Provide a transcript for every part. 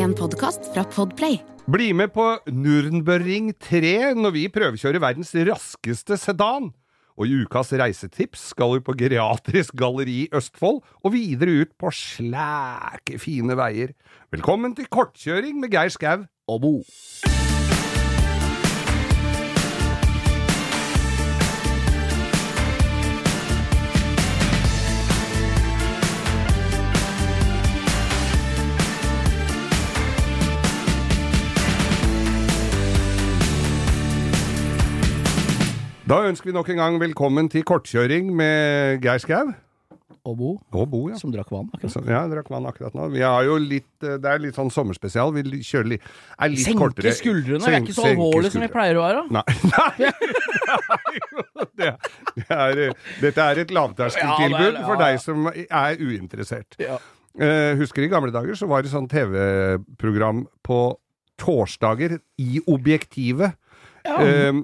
En podkast fra Podplay. Bli med på Nürnberring 3 når vi prøvekjører verdens raskeste sedan. Og i ukas reisetips skal vi på Geriatrisk galleri i Østfold, og videre ut på slæke fine veier. Velkommen til kortkjøring med Geir Skau og Bo. Da ønsker vi nok en gang velkommen til kortkjøring med Geir Skau. og Bo, Og Bo, ja. som drakk vann. akkurat. nå. ja, drakk vann akkurat nå. Vi har jo litt, eh, det er litt sånn sommerspesial. Vi kjører litt, er litt Senke kortere. skuldrene, vi er ikke så alvorlig som vi pleier å være. Nei. Nei. Det, det er, dette er et lavterskeltilbud Ja, det for ja, ja. deg som er uinteressert. Ja. Uh, husker i gamle dager så var det sånn TV-program på torsdager i Objektivet. Eh,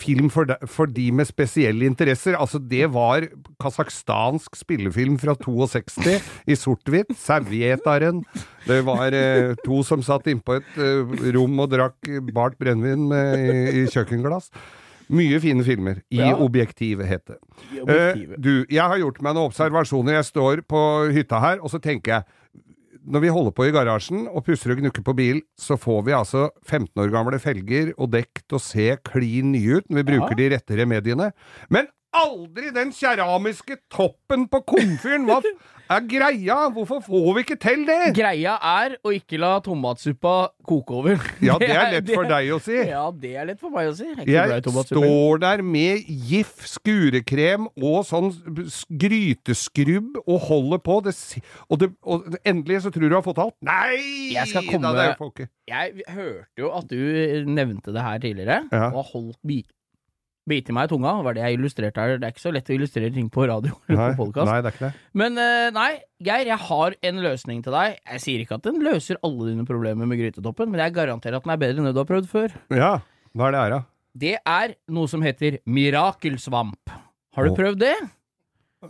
film for de, for de med spesielle interesser. Altså, det var kasakhstansk spillefilm fra 62 i sort-hvitt. Servietaren. Det var eh, to som satt innpå et eh, rom og drakk bart brennevin i, i kjøkkenglass. Mye fine filmer. I Ja. Objektivet, het det. Eh, du, jeg har gjort meg noen observasjoner. Jeg står på hytta her, og så tenker jeg når vi holder på i garasjen og pusser og gnukker på bil, så får vi altså 15 år gamle felger og dekk til å se klin nye ut når vi bruker Ja. de rette remediene. Men aldri den keramiske toppen på komfyren! Hva er greia? Hvorfor får vi ikke til det? Greia er å ikke la tomatsuppa koke over. Ja, det er lett for deg å si. Ja, det er lett for meg å si. Jeg Jeg står der med GIF, skurekrem og sånn gryteskrubb og holder på. Det, og, det, og endelig så tror du har fått alt. Nei! Jeg skal komme- da. Jeg hørte jo at du nevnte det her tidligere, Ja. og har holdt bi bit i meg i tunga. Var det jeg illustrerte her. Det er ikke så lett å illustrere ting på radio eller på podcast. nei, det er ikke det. Men eh, nei, Geir, jeg har en løsning til deg. Jeg sier ikke at den løser alle dine problemer med grytetoppen, men jeg garanterer at den er bedre enn det du har prøvd før. Ja, hva er det her, da? Det er noe som heter mirakelsvamp. Har du prøvd det?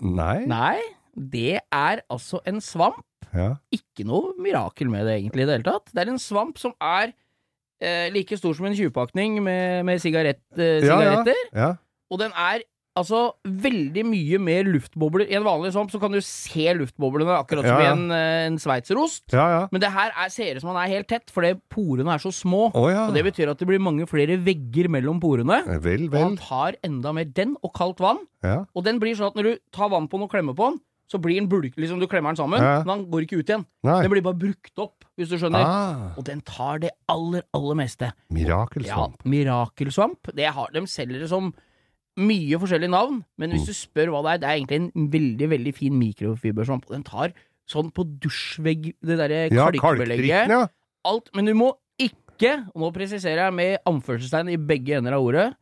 Nei? Nei, det er altså en svamp. Ja. Ikke noe mirakel med det egentlig i det hele tatt. Det er en svamp som er eh, like stor som en 20-pakning med, med sigarett, eh, Ja, ja. sigaretter. ja. Og den er altså veldig mye mer luftbobler. I en vanlig sånn så kan du se luftboblene akkurat som Ja, i en, eh, en sveitserost. Ja, ja. Men det her er, ser ut som den er helt tett, fordi porene er så små. Å ja. Og det betyr at det blir mange flere vegger mellom porene. Vel, Og han tar enda mer den og kaldt vann. Ja. Og den blir sånn at når du tar vann på den og klemmer på den, så blir den bulk, liksom du klemmer den sammen, Ja. men den går ikke ut igjen. Nei. Den blir bare brukt opp, hvis du skjønner. Ah, Og den tar det aller, aller meste. mirakelsvamp. Ja, mirakelsvamp. Det har, de selger det som mye forskjellige navn, men hvis du spør hva det er, det er egentlig en veldig, veldig fin mikrofibersvamp. Og den tar sånn på dusjvegg, det derre Ja, kalkbelegget. ja. Alt. Men du må ikke, og nå presiserer jeg med anførselstegn i begge ender av ordet,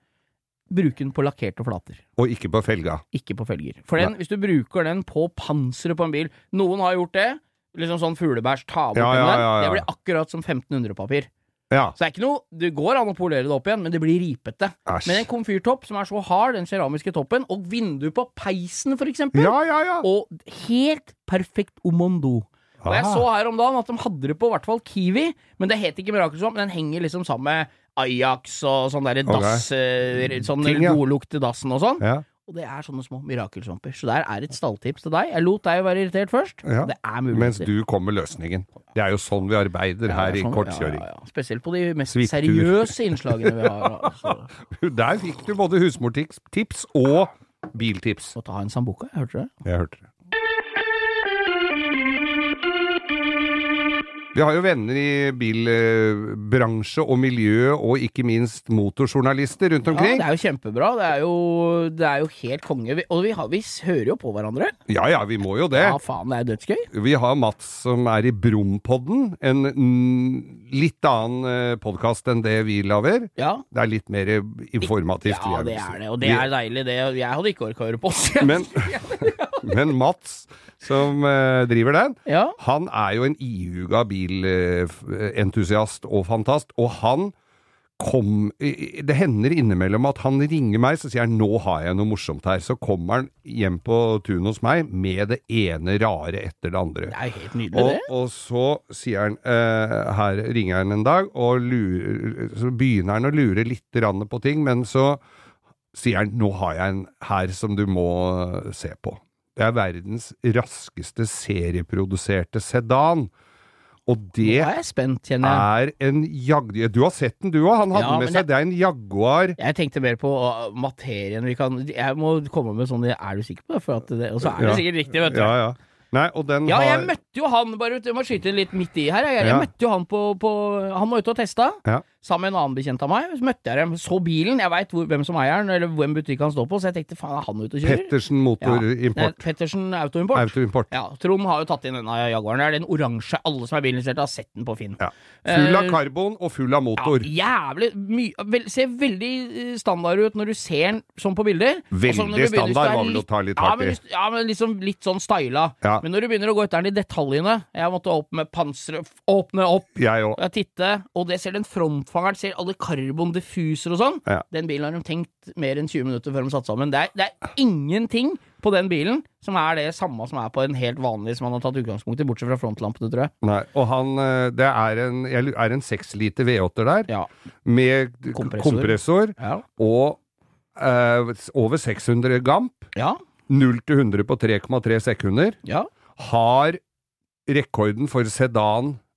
bruke den på lakkerte flater. Og ikke på felga. Ikke på felger. For den, hvis du bruker den på panseret på en bil Noen har gjort det. Liksom sånn fuglebæsj, ta bort Ja, den ja, ja, ja. Det blir akkurat som 1500-papir. Ja. Så det er ikke noe Det går an å polere det opp igjen, men det blir ripete. Asj. Men en komfyrtopp som er så hard, den keramiske toppen, og vindu på peisen, for eksempel, Ja, ja, ja. og helt perfekt omondo. Og jeg så her om dagen at de hadde det på i hvert fall Kiwi, men det het ikke Mirakelsvamp, men den henger liksom sammen med Ajax og sånn derre dass eh, Sånn ja. godlukt til dassen og sånn. Ja. Og det er sånne små mirakelsvamper. Så der er et stalltips til deg. Jeg lot deg være irritert først. Ja. Det er mulig. Mens du kom med løsningen. Det er jo sånn vi arbeider her i kortkjøring. sånn, Ja, ja, ja. Spesielt på de mest Sviktur. seriøse innslagene vi har. Altså. Der fikk du både husmortips og biltips. Og ta en sambuca, Hørte du det. Jeg hørte det. Vi har jo venner i bilbransje og miljø, og ikke minst motorjournalister rundt omkring. Ja, det er jo kjempebra. Det er jo, det er jo helt konge. Og vi, har, vi hører jo på hverandre. Ja ja, vi må jo det. Ja, faen, det er dødsgøy. Vi har Mats som er i Brompodden, en litt annen podkast enn det vi lager. Ja. Det er litt mer informativt. Ja, det er det, og det er deilig, det. Jeg hadde ikke orka å høre på oss. Men, men Mats, som eh, driver den, Ja. han er jo en ihuga bilentusiast og fantast, og han kom Det hender innimellom at han ringer meg, så sier han 'nå har jeg noe morsomt her'. Så kommer han hjem på tunet hos meg med det ene rare etter det andre. Det er helt nydelig, Og, det. og så sier han eh, Her ringer han en dag, og lurer, så begynner han å lure litt på ting, men så sier han 'nå har jeg en her som du må eh, se på'. Det er verdens raskeste serieproduserte sedan. Og det er jeg spent, er en jag... Du har sett den du òg, han hadde Ja, med seg. Det er en Jaguar. Jeg tenkte mer på uh, materien vi kan Jeg må komme med sånn Er du sikker på det? For at det og så er det Ja. sikkert riktig, vet du. Ja, ja. Nei, og den Ja, jeg har møtte jo han bare Jeg må skyte litt midt i her. Jeg, jeg Ja. møtte jo han på, på Han var ute og testa. Ja. Sammen med en annen bekjent av meg. Så møtte jeg dem, så bilen. Jeg veit hvem som eier den, eller hvem butikk han står på, så jeg tenkte faen, er han ute og kjører? Pettersen. Motorimport. Ja. Pettersen Autoimport. Autoimport. Ja, Trond har jo tatt inn denne Jaguaren. Det er den oransje. Alle som er bilinteresserte, har sett den på Finn. Ja. Full av Eh, karbon og full av motor. Ja, jævlig mye vel, Ser veldig eh, standard ut når du ser den sånn på bilder. Veldig begynner- standard var vel å ta litt hardt i. ja, men liksom litt sånn styla. Men når du begynner å gå etter den i detaljene Jeg måtte med panseret, åpne opp Jeg titte, og det ser den frontfangeren, ser alle karbondiffuser og sånn. Ja. Den bilen har de tenkt mer enn 20 minutter før de satte sammen. Det er, det er ingenting på den bilen som er det samme som er på en helt vanlig som han har tatt utgangspunkt i, bortsett fra frontlampene, tror jeg. Nei, og han eh, Det er en, er en 6 liter V8-er der, Ja. med Kompressor. kompressor, Ja. og eh, over 600 gamp. Ja. 0 til 100 på 3,3 sekunder. ja. Har rekorden for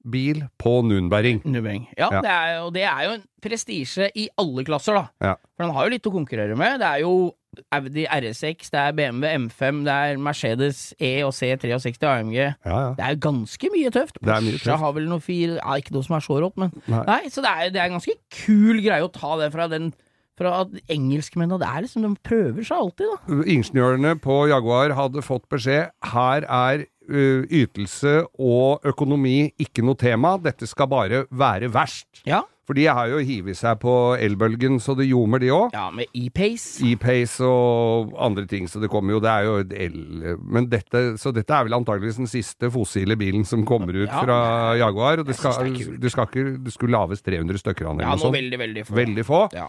sedanbil på Nunberring. Nunberring. Ja, Ja. Det er, jo- det er jo en prestisje i alle klasser, da. Ja. For den har jo litt å konkurrere med. Det er jo Audi RS6, det er BMW M5, det er Mercedes E og C63 AMG. Ja, ja. Det er jo ganske mye tøft. Det er mye Porsche Jeg har vel noe fire ja, Ikke noe som er så rått, men Nei. Nei, så det er, det er en ganske kul greie å ta det fra den Fra at engelskmennene Det er liksom De prøver seg alltid, da. Ingeniørene på Jaguar hadde fått beskjed her er ytelse og økonomi ikke noe tema, dette skal bare være verst. Ja. For de har jo hivet seg på elbølgen så det ljomer, de òg. Ja, med E-Pace. E-Pace og andre ting, så det kommer jo Det er jo et el... Men dette, så dette er vel antakeligvis den siste fossile bilen som kommer ut Ja, fra Jaguar. Og det skal, det det skal ikke Det skulle lages 300 stykker av den, Ja, eller noe sånt. veldig, veldig få. Veldig få. Ja.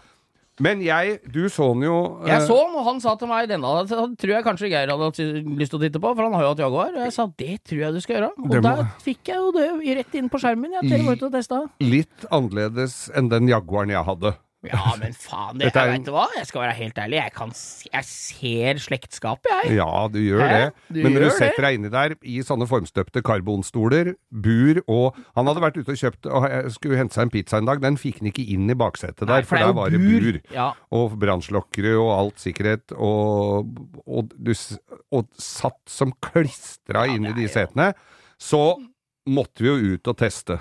Men jeg Du så den jo Jeg eh, så den, og han sa til meg denne tror jeg kanskje Geir hadde lyst til å titte på, for han har jo hatt Jaguar. Og jeg sa det tror jeg du skal gjøre. Og må- der fikk jeg jo det rett inn på skjermen. Jeg til ute litt annerledes enn den Jaguaren jeg hadde. Ja, men faen, det, er vet du hva? Jeg skal være helt ærlig. Jeg, kan, jeg ser slektskapet, jeg. Ja, du gjør Hæ? det. Du Men når du setter deg inni der i sånne formstøpte karbonstoler, bur og Han hadde vært ute og kjøpt og skulle hente seg en pizza en dag. Den fikk han ikke inn i baksetet der, Nei, for, er der var det bur. Ja. Og brannslokkere og alt sikkerhet, og, og, du, og satt som klistra Ja, inn i de setene. Så måtte vi jo ut og teste.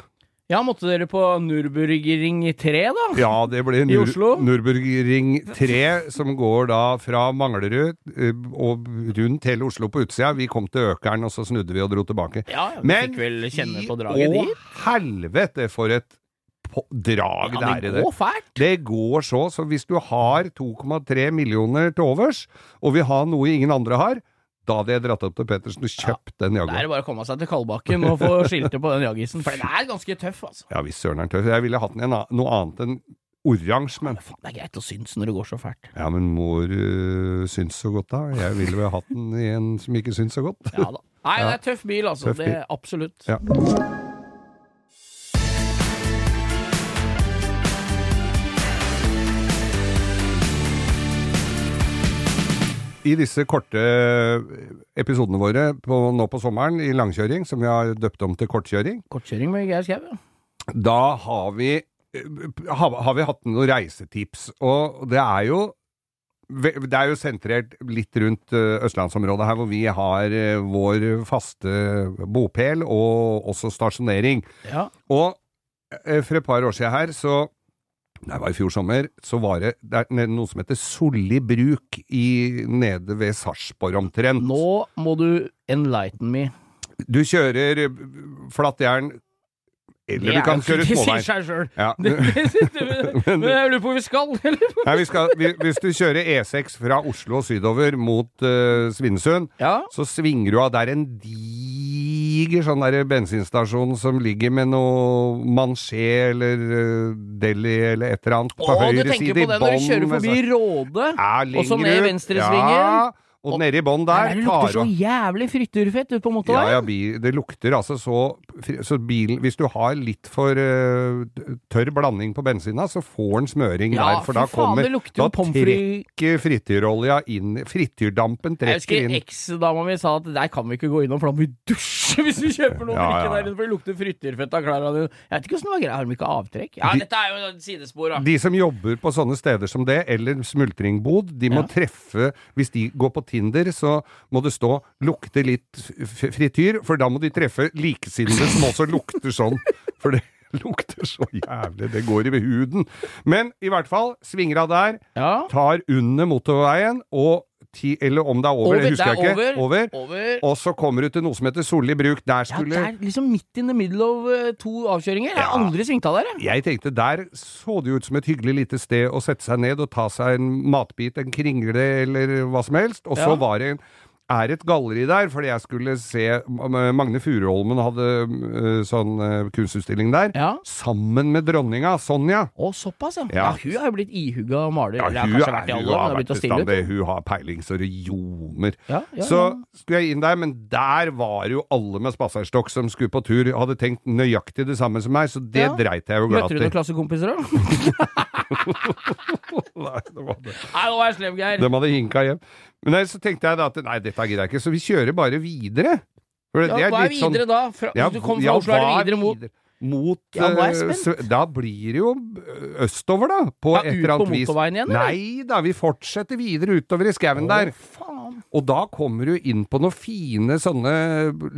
Ja, måtte dere på Nürburgring 3, da? Ja, det ble Nur Nürburgring 3, som går da fra Manglerud eh, og rundt hele Oslo på utsida. Vi kom til Økeren, og så snudde vi og dro tilbake. Ja, vi Men fikk vel kjenne på draget å dit. helvete for et drag Ja, det er det i det. går fælt. Det går så, så hvis du har 2,3 millioner til overs, og vil ha noe ingen andre har, da hadde jeg dratt opp til Pettersen og kjøpt den Det er det bare å komme seg til Kalbakken og få skilte på den jaggisen, for den er ganske tøff, altså. Ja visst søren er den tøff. Jeg ville hatt den i en noe annet enn oransje, men Faen, det er greit å synes når det går så fælt. Ja, men mor uh, syns så godt, da. Jeg ville vel hatt den i en som ikke syns så godt. Ja da. Nei, det er tøff bil, altså. Tøff Det bil. er absolutt. Ja. I disse korte episodene våre på, nå på sommeren i langkjøring, som vi har døpt om til kortkjøring, Kortkjøring med Geir Skau, ja. da har vi, har, har vi hatt noen reisetips. Og det er jo det er jo sentrert litt rundt eh, østlandsområdet her, hvor vi har eh, vår faste bopel og også stasjonering. ja. Og eh, for et par år siden her, så det var i fjor sommer, så var det, det er noe som heter Solli bruk i, nede ved Sarpsborg omtrent. Nå må du enlighten me. Du kjører eh, flatt jern Eller du kan kjøre Det småvei. sier seg sjøl. Ja. Men jeg lurer på hvor vi skal. Nei, vi skal, vi, hvis du kjører E6 fra Oslo og sydover mot uh, Svinesund, Ja. så svinger du av der en diger sånn der bensinstasjon som ligger med noe mansjé eller uh, deli eller et eller annet på Å, du tenker på det når du kjører forbi sånn- Råde, og så ned venstresvingen. Ja, og nede i bånn der Der det lukter så jævlig frityrfett ut på ja, motorveien. ja, ja, det lukter altså så Så bilen Hvis du har litt for uh, tørr blanding på bensina, så får den smøring Ja, der. For da kommer Da trekker frityrolja inn Frityrdampen Jeg husker inn. eksdama mi sa at der kan vi ikke gå innom, for da må vi dusje hvis vi kjøper noe ja, Ja, drikke der inne, for det lukter frityrfett av klærne dine. Jeg vet ikke åssen det var greia, har de ikke avtrekk? Ja, De- dette er jo et sidespor, da. De som jobber på sånne steder som det, eller smultringbod, de må Ja. treffe Hvis de går på Tinder, så må det stå 'lukte litt frityr', for da må de treffe likesinnede som også lukter sånn. For det lukter så jævlig. Det går i huden. Men i hvert fall, svinger av der, Ja. tar under motorveien, og ti, eller om det er over, det husker det jeg ikke. over. over. Og så kommer du til noe som heter Solli bruk. Der Ja, skulle det er liksom midt in the middle of eh, to avkjøringer. Jeg har Ja. aldri svingt av der, jeg. Jeg tenkte der så det ut som et hyggelig lite sted å sette seg ned og ta seg en matbit, en kringle eller hva som helst. Og så Ja. var det en er et galleri der, fordi jeg skulle se Magne Furuholmen hadde øh, sånn øh, kunstutstilling der. Ja. Sammen med dronninga, Sonja. Å, såpass, ja. Ja. Hun har jo blitt ihugga maler. Ja, hun, er, vært i alle hun har vært i ut. hun har peiling så det ljomer. Ja, ja, Så skulle jeg inn der, men der var jo alle med spaserstokk som skulle på tur, hadde tenkt nøyaktig det samme som meg, så det dreit jeg jo glatt Møtte du noen klassekompiser, da? Nei, det var det. Nei, nå er jeg slem, Geir. De hadde hinka hjem. Men så tenkte jeg da at nei, dette gidder jeg ikke, så vi kjører bare videre. For Ja, det hva er sånn- videre da? Fra, Ja, hvis du kommer ja, fra Oslo, er det videre mot Mot Ja, eh, spent. Da blir det jo østover, da. På Ja, et eller annet vis. motorveien igjen? Nei da, vi fortsetter videre utover i skauen der. Faen. Og da kommer du inn på noen fine sånne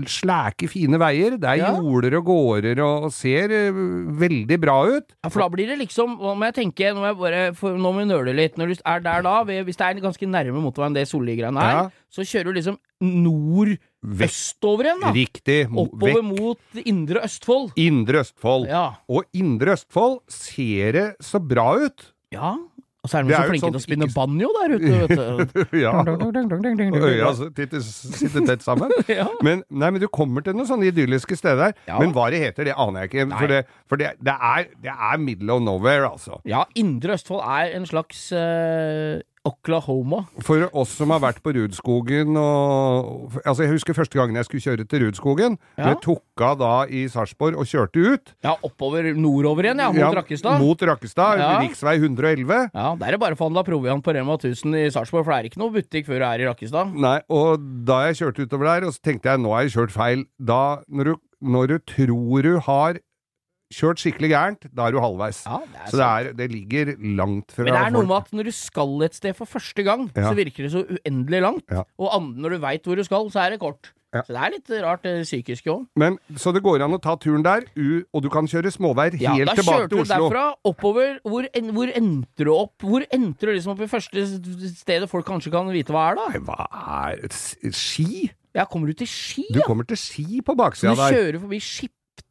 slæke, fine veier. Det er Ja. jorder og gårder og, og ser eh, veldig bra ut. Ja, for da blir det liksom Nå må jeg tenke, nå må, jeg bare, for, nå må vi nøle litt. Når du er der da, ved, hvis det er ganske nærme motorveien det Solli-greiene er, Ja. så kjører du liksom nord-østover igjen, da. Riktig. Oppover Vekk. mot Indre Østfold. Indre Østfold. Ja. Og Indre Østfold ser det så bra ut. ja. Og så er de så flinke til å spinne ikke- banjo der ute, vet du. ja. Og øya sitter tett sammen. Ja. Men, nei, men du kommer til noen sånne idylliske steder. Ja. Men hva det heter, det aner jeg ikke. Nei. For, det, for det, det, er, det er middle of nowhere, altså. Ja, Indre Østfold er en slags eh, Oklahoma. For oss som har vært på Rudskogen og Altså, jeg husker første gangen jeg skulle kjøre til Rudskogen. Ja. Jeg tok av da i Sarpsborg og kjørte ut. Ja, oppover nordover igjen, ja, mot Rakkestad. Mot Rakkestad. Ja. Riksvei 111. Ja, Der er det bare å forhandle proviant på Rema 1000 i Sarpsborg, for det er ikke noe butikk før du er i Rakkestad. Nei, og da jeg kjørte utover der, og så tenkte jeg nå har jeg kjørt feil. Da, når du, når du tror du har kjørt skikkelig gærent, da er du halvveis. Ja, det er så det, er, det ligger langt fra Men det er noe med at når du skal et sted for første gang, Ja. så virker det så uendelig langt. Ja. Og andre når du veit hvor du skal, så er det kort. Ja. Så det er litt rart, det psykiske òg. Men, så det går an å ta turen der, og du kan kjøre småveier Ja, helt da kjørte du derfra oppover. Hvor, en, hvor endte du opp? Hvor endte du liksom opp i første stedet folk kanskje kan vite hva er, da? Hva er Ski? Ja, kommer du til Ski, Du kommer til Ski på baksida der. du kjører forbi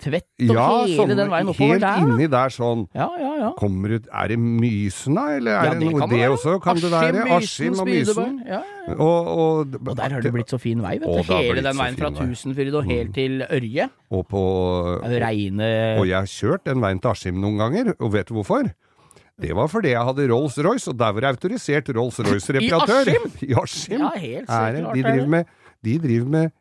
Skiptvet og Ja, hele sånn, den veien oppover helt der, Helt inni der sånn. Ja, ja, ja. Kommer ut er det Mysen da, eller er ja, det noe det også? Kan det være? Askim og Mysen? Ja, ja. Og, og, Og der har det blitt så fin vei, vet du. Hele den veien fra. Mm. Tusenfryd og helt til Ørje. og på reine Og jeg har kjørt den veien til Askim noen ganger, og vet du hvorfor? Det var fordi jeg hadde Rolls-Royce, og der var jeg autorisert Rolls-Royce-reparatør. I I Askim? Ja, helt sikkert. de driver med De driver med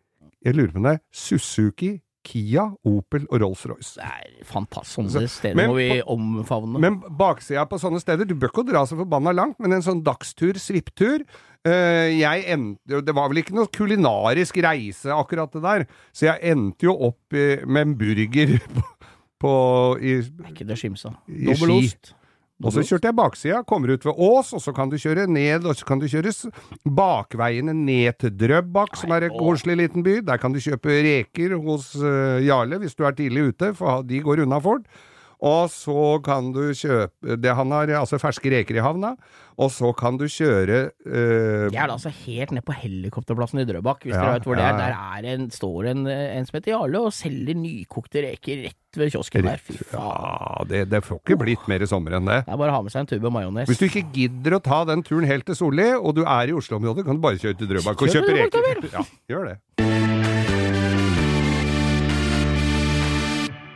Jeg lurer på om det er Suzuki, Kia, Opel og Rolls-Royce. Det er fantastisk. Sånne steder men må vi omfavne. Men baksida på sånne steder Du bør ikke dra så forbanna langt, men en sånn dagstur, svipptur eh, jeg endte, Det var vel ikke noe kulinarisk reise, akkurat det der, så jeg endte jo opp eh, med en burger på, på i, er ikke det skimsa. Dobbel ost. Og så kjørte jeg baksida, kommer ut ved Ås, og så kan du kjøre ned, og så kan du kjøre bakveiene ned til Drøbak, som er en koselig liten by. Der kan du kjøpe reker hos uh, Jarle hvis du er tidlig ute, for de går unna fort. Og så kan du kjøpe det Han har altså ferske reker i havna, og så kan du kjøre eh, Det er da altså helt ned på helikopterplassen i Drøbak, hvis Ja, dere vet hvor det er. ja. Der er en, står en, en som heter Jarle og selger nykokte reker rett ved kiosken der. Fy faen. Ja, det, det får ikke blitt mer sommer enn det. Det er bare å ha med seg en tube majones. Hvis du ikke gidder å ta den turen helt til Solli, og du er i Oslo-området, kan du bare kjøre til Drøbak og kjøpe reker. Ja, gjør det.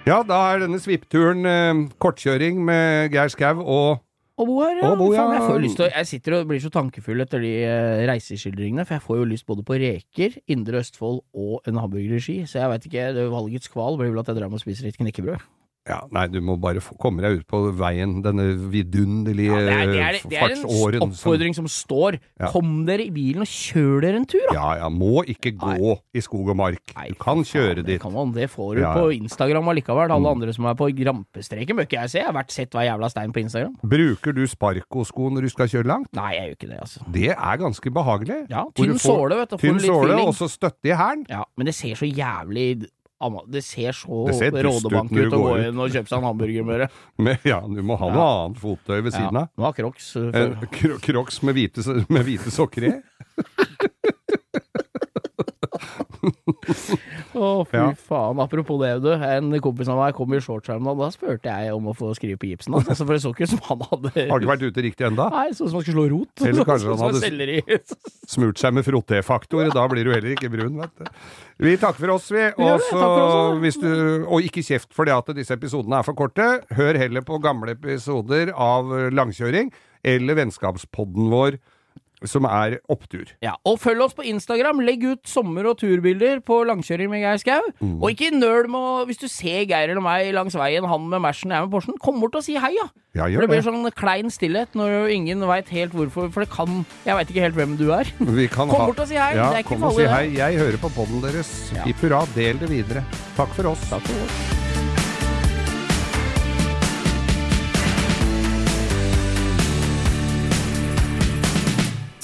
Ja, da er denne svippturen eh, kortkjøring med Geir Skau og Og Bo her, ja. Bo, ja. Faen, jeg, får lyst til å, jeg sitter og blir så tankefull etter de eh, reiseskildringene, for jeg får jo lyst både på reker, Indre Østfold og en hamburger i Ski. Så jeg veit ikke, det valgets kval blir vel at jeg drar med og spiser litt knekkebrød. Ja, nei, du må bare komme deg ut på veien, denne vidunderlige Ja, det, er, det, er, det er en fartsåren. som- oppfordring som står. Ja. Kom dere i bilen og kjør dere en tur, da! Ja, ja, må ikke gå i skog og mark. Nei, Du kan kjøre dit. Kan man, det får du Ja, på Instagram allikevel. Alle Mm. andre som er på rampestreken, bør ikke jeg se. Jeg har vært sett hver jævla stein på Instagram. Bruker du sparkosko når du skal kjøre langt? Nei, jeg gjør ikke det, altså. Det er ganske behagelig. Ja, tynn får- såle, vet du. Tynn såle, og så støtte i hælen. Ja, men det ser så jævlig Det ser så Det ser dust ut rådebank ut å gå inn og kjøpe seg en hamburger med det. Men ja, du må ha noe annet fottøy ved siden av. Ja, har Crocs for- kro crocs med hvite, med hvite sokker i. Å, fy Ja. faen. Apropos det, du. En kompis av meg kom i shorts her om dagen. Da spurte jeg om å få skrive på gipsen. Altså, for det så ikke ut som han hadde Har ikke vært ute riktig ennå. Nei, sånn som han skulle slå rot. Eller kanskje han hadde- Smurt seg med frotté-faktor. Da blir du heller ikke brun, vet du. Vi takker for oss, vi. Også, Og, hvis du, og ikke kjeft for det at disse episodene er for korte. Hør heller på gamle episoder av Langkjøring eller Vennskapspodden vår, som er opptur. Ja, og følg oss på Instagram. Legg ut sommer- og turbilder på langkjøring med Geir Skau. Mm. Og ikke nøl med å Hvis du ser Geir eller meg langs veien, han med Mersen, jeg med Porschen, kom bort og si hei, ja. Ja, For det blir sånn klein stillhet når ingen veit helt hvorfor. For det kan Jeg veit ikke helt hvem du er. Vi kan Kom ha- bort og si hei. Ja, det er ikke kom og si hei. det. Jeg hører på poden deres. Ja. I hurra, del det videre. Takk for oss. Takk for oss.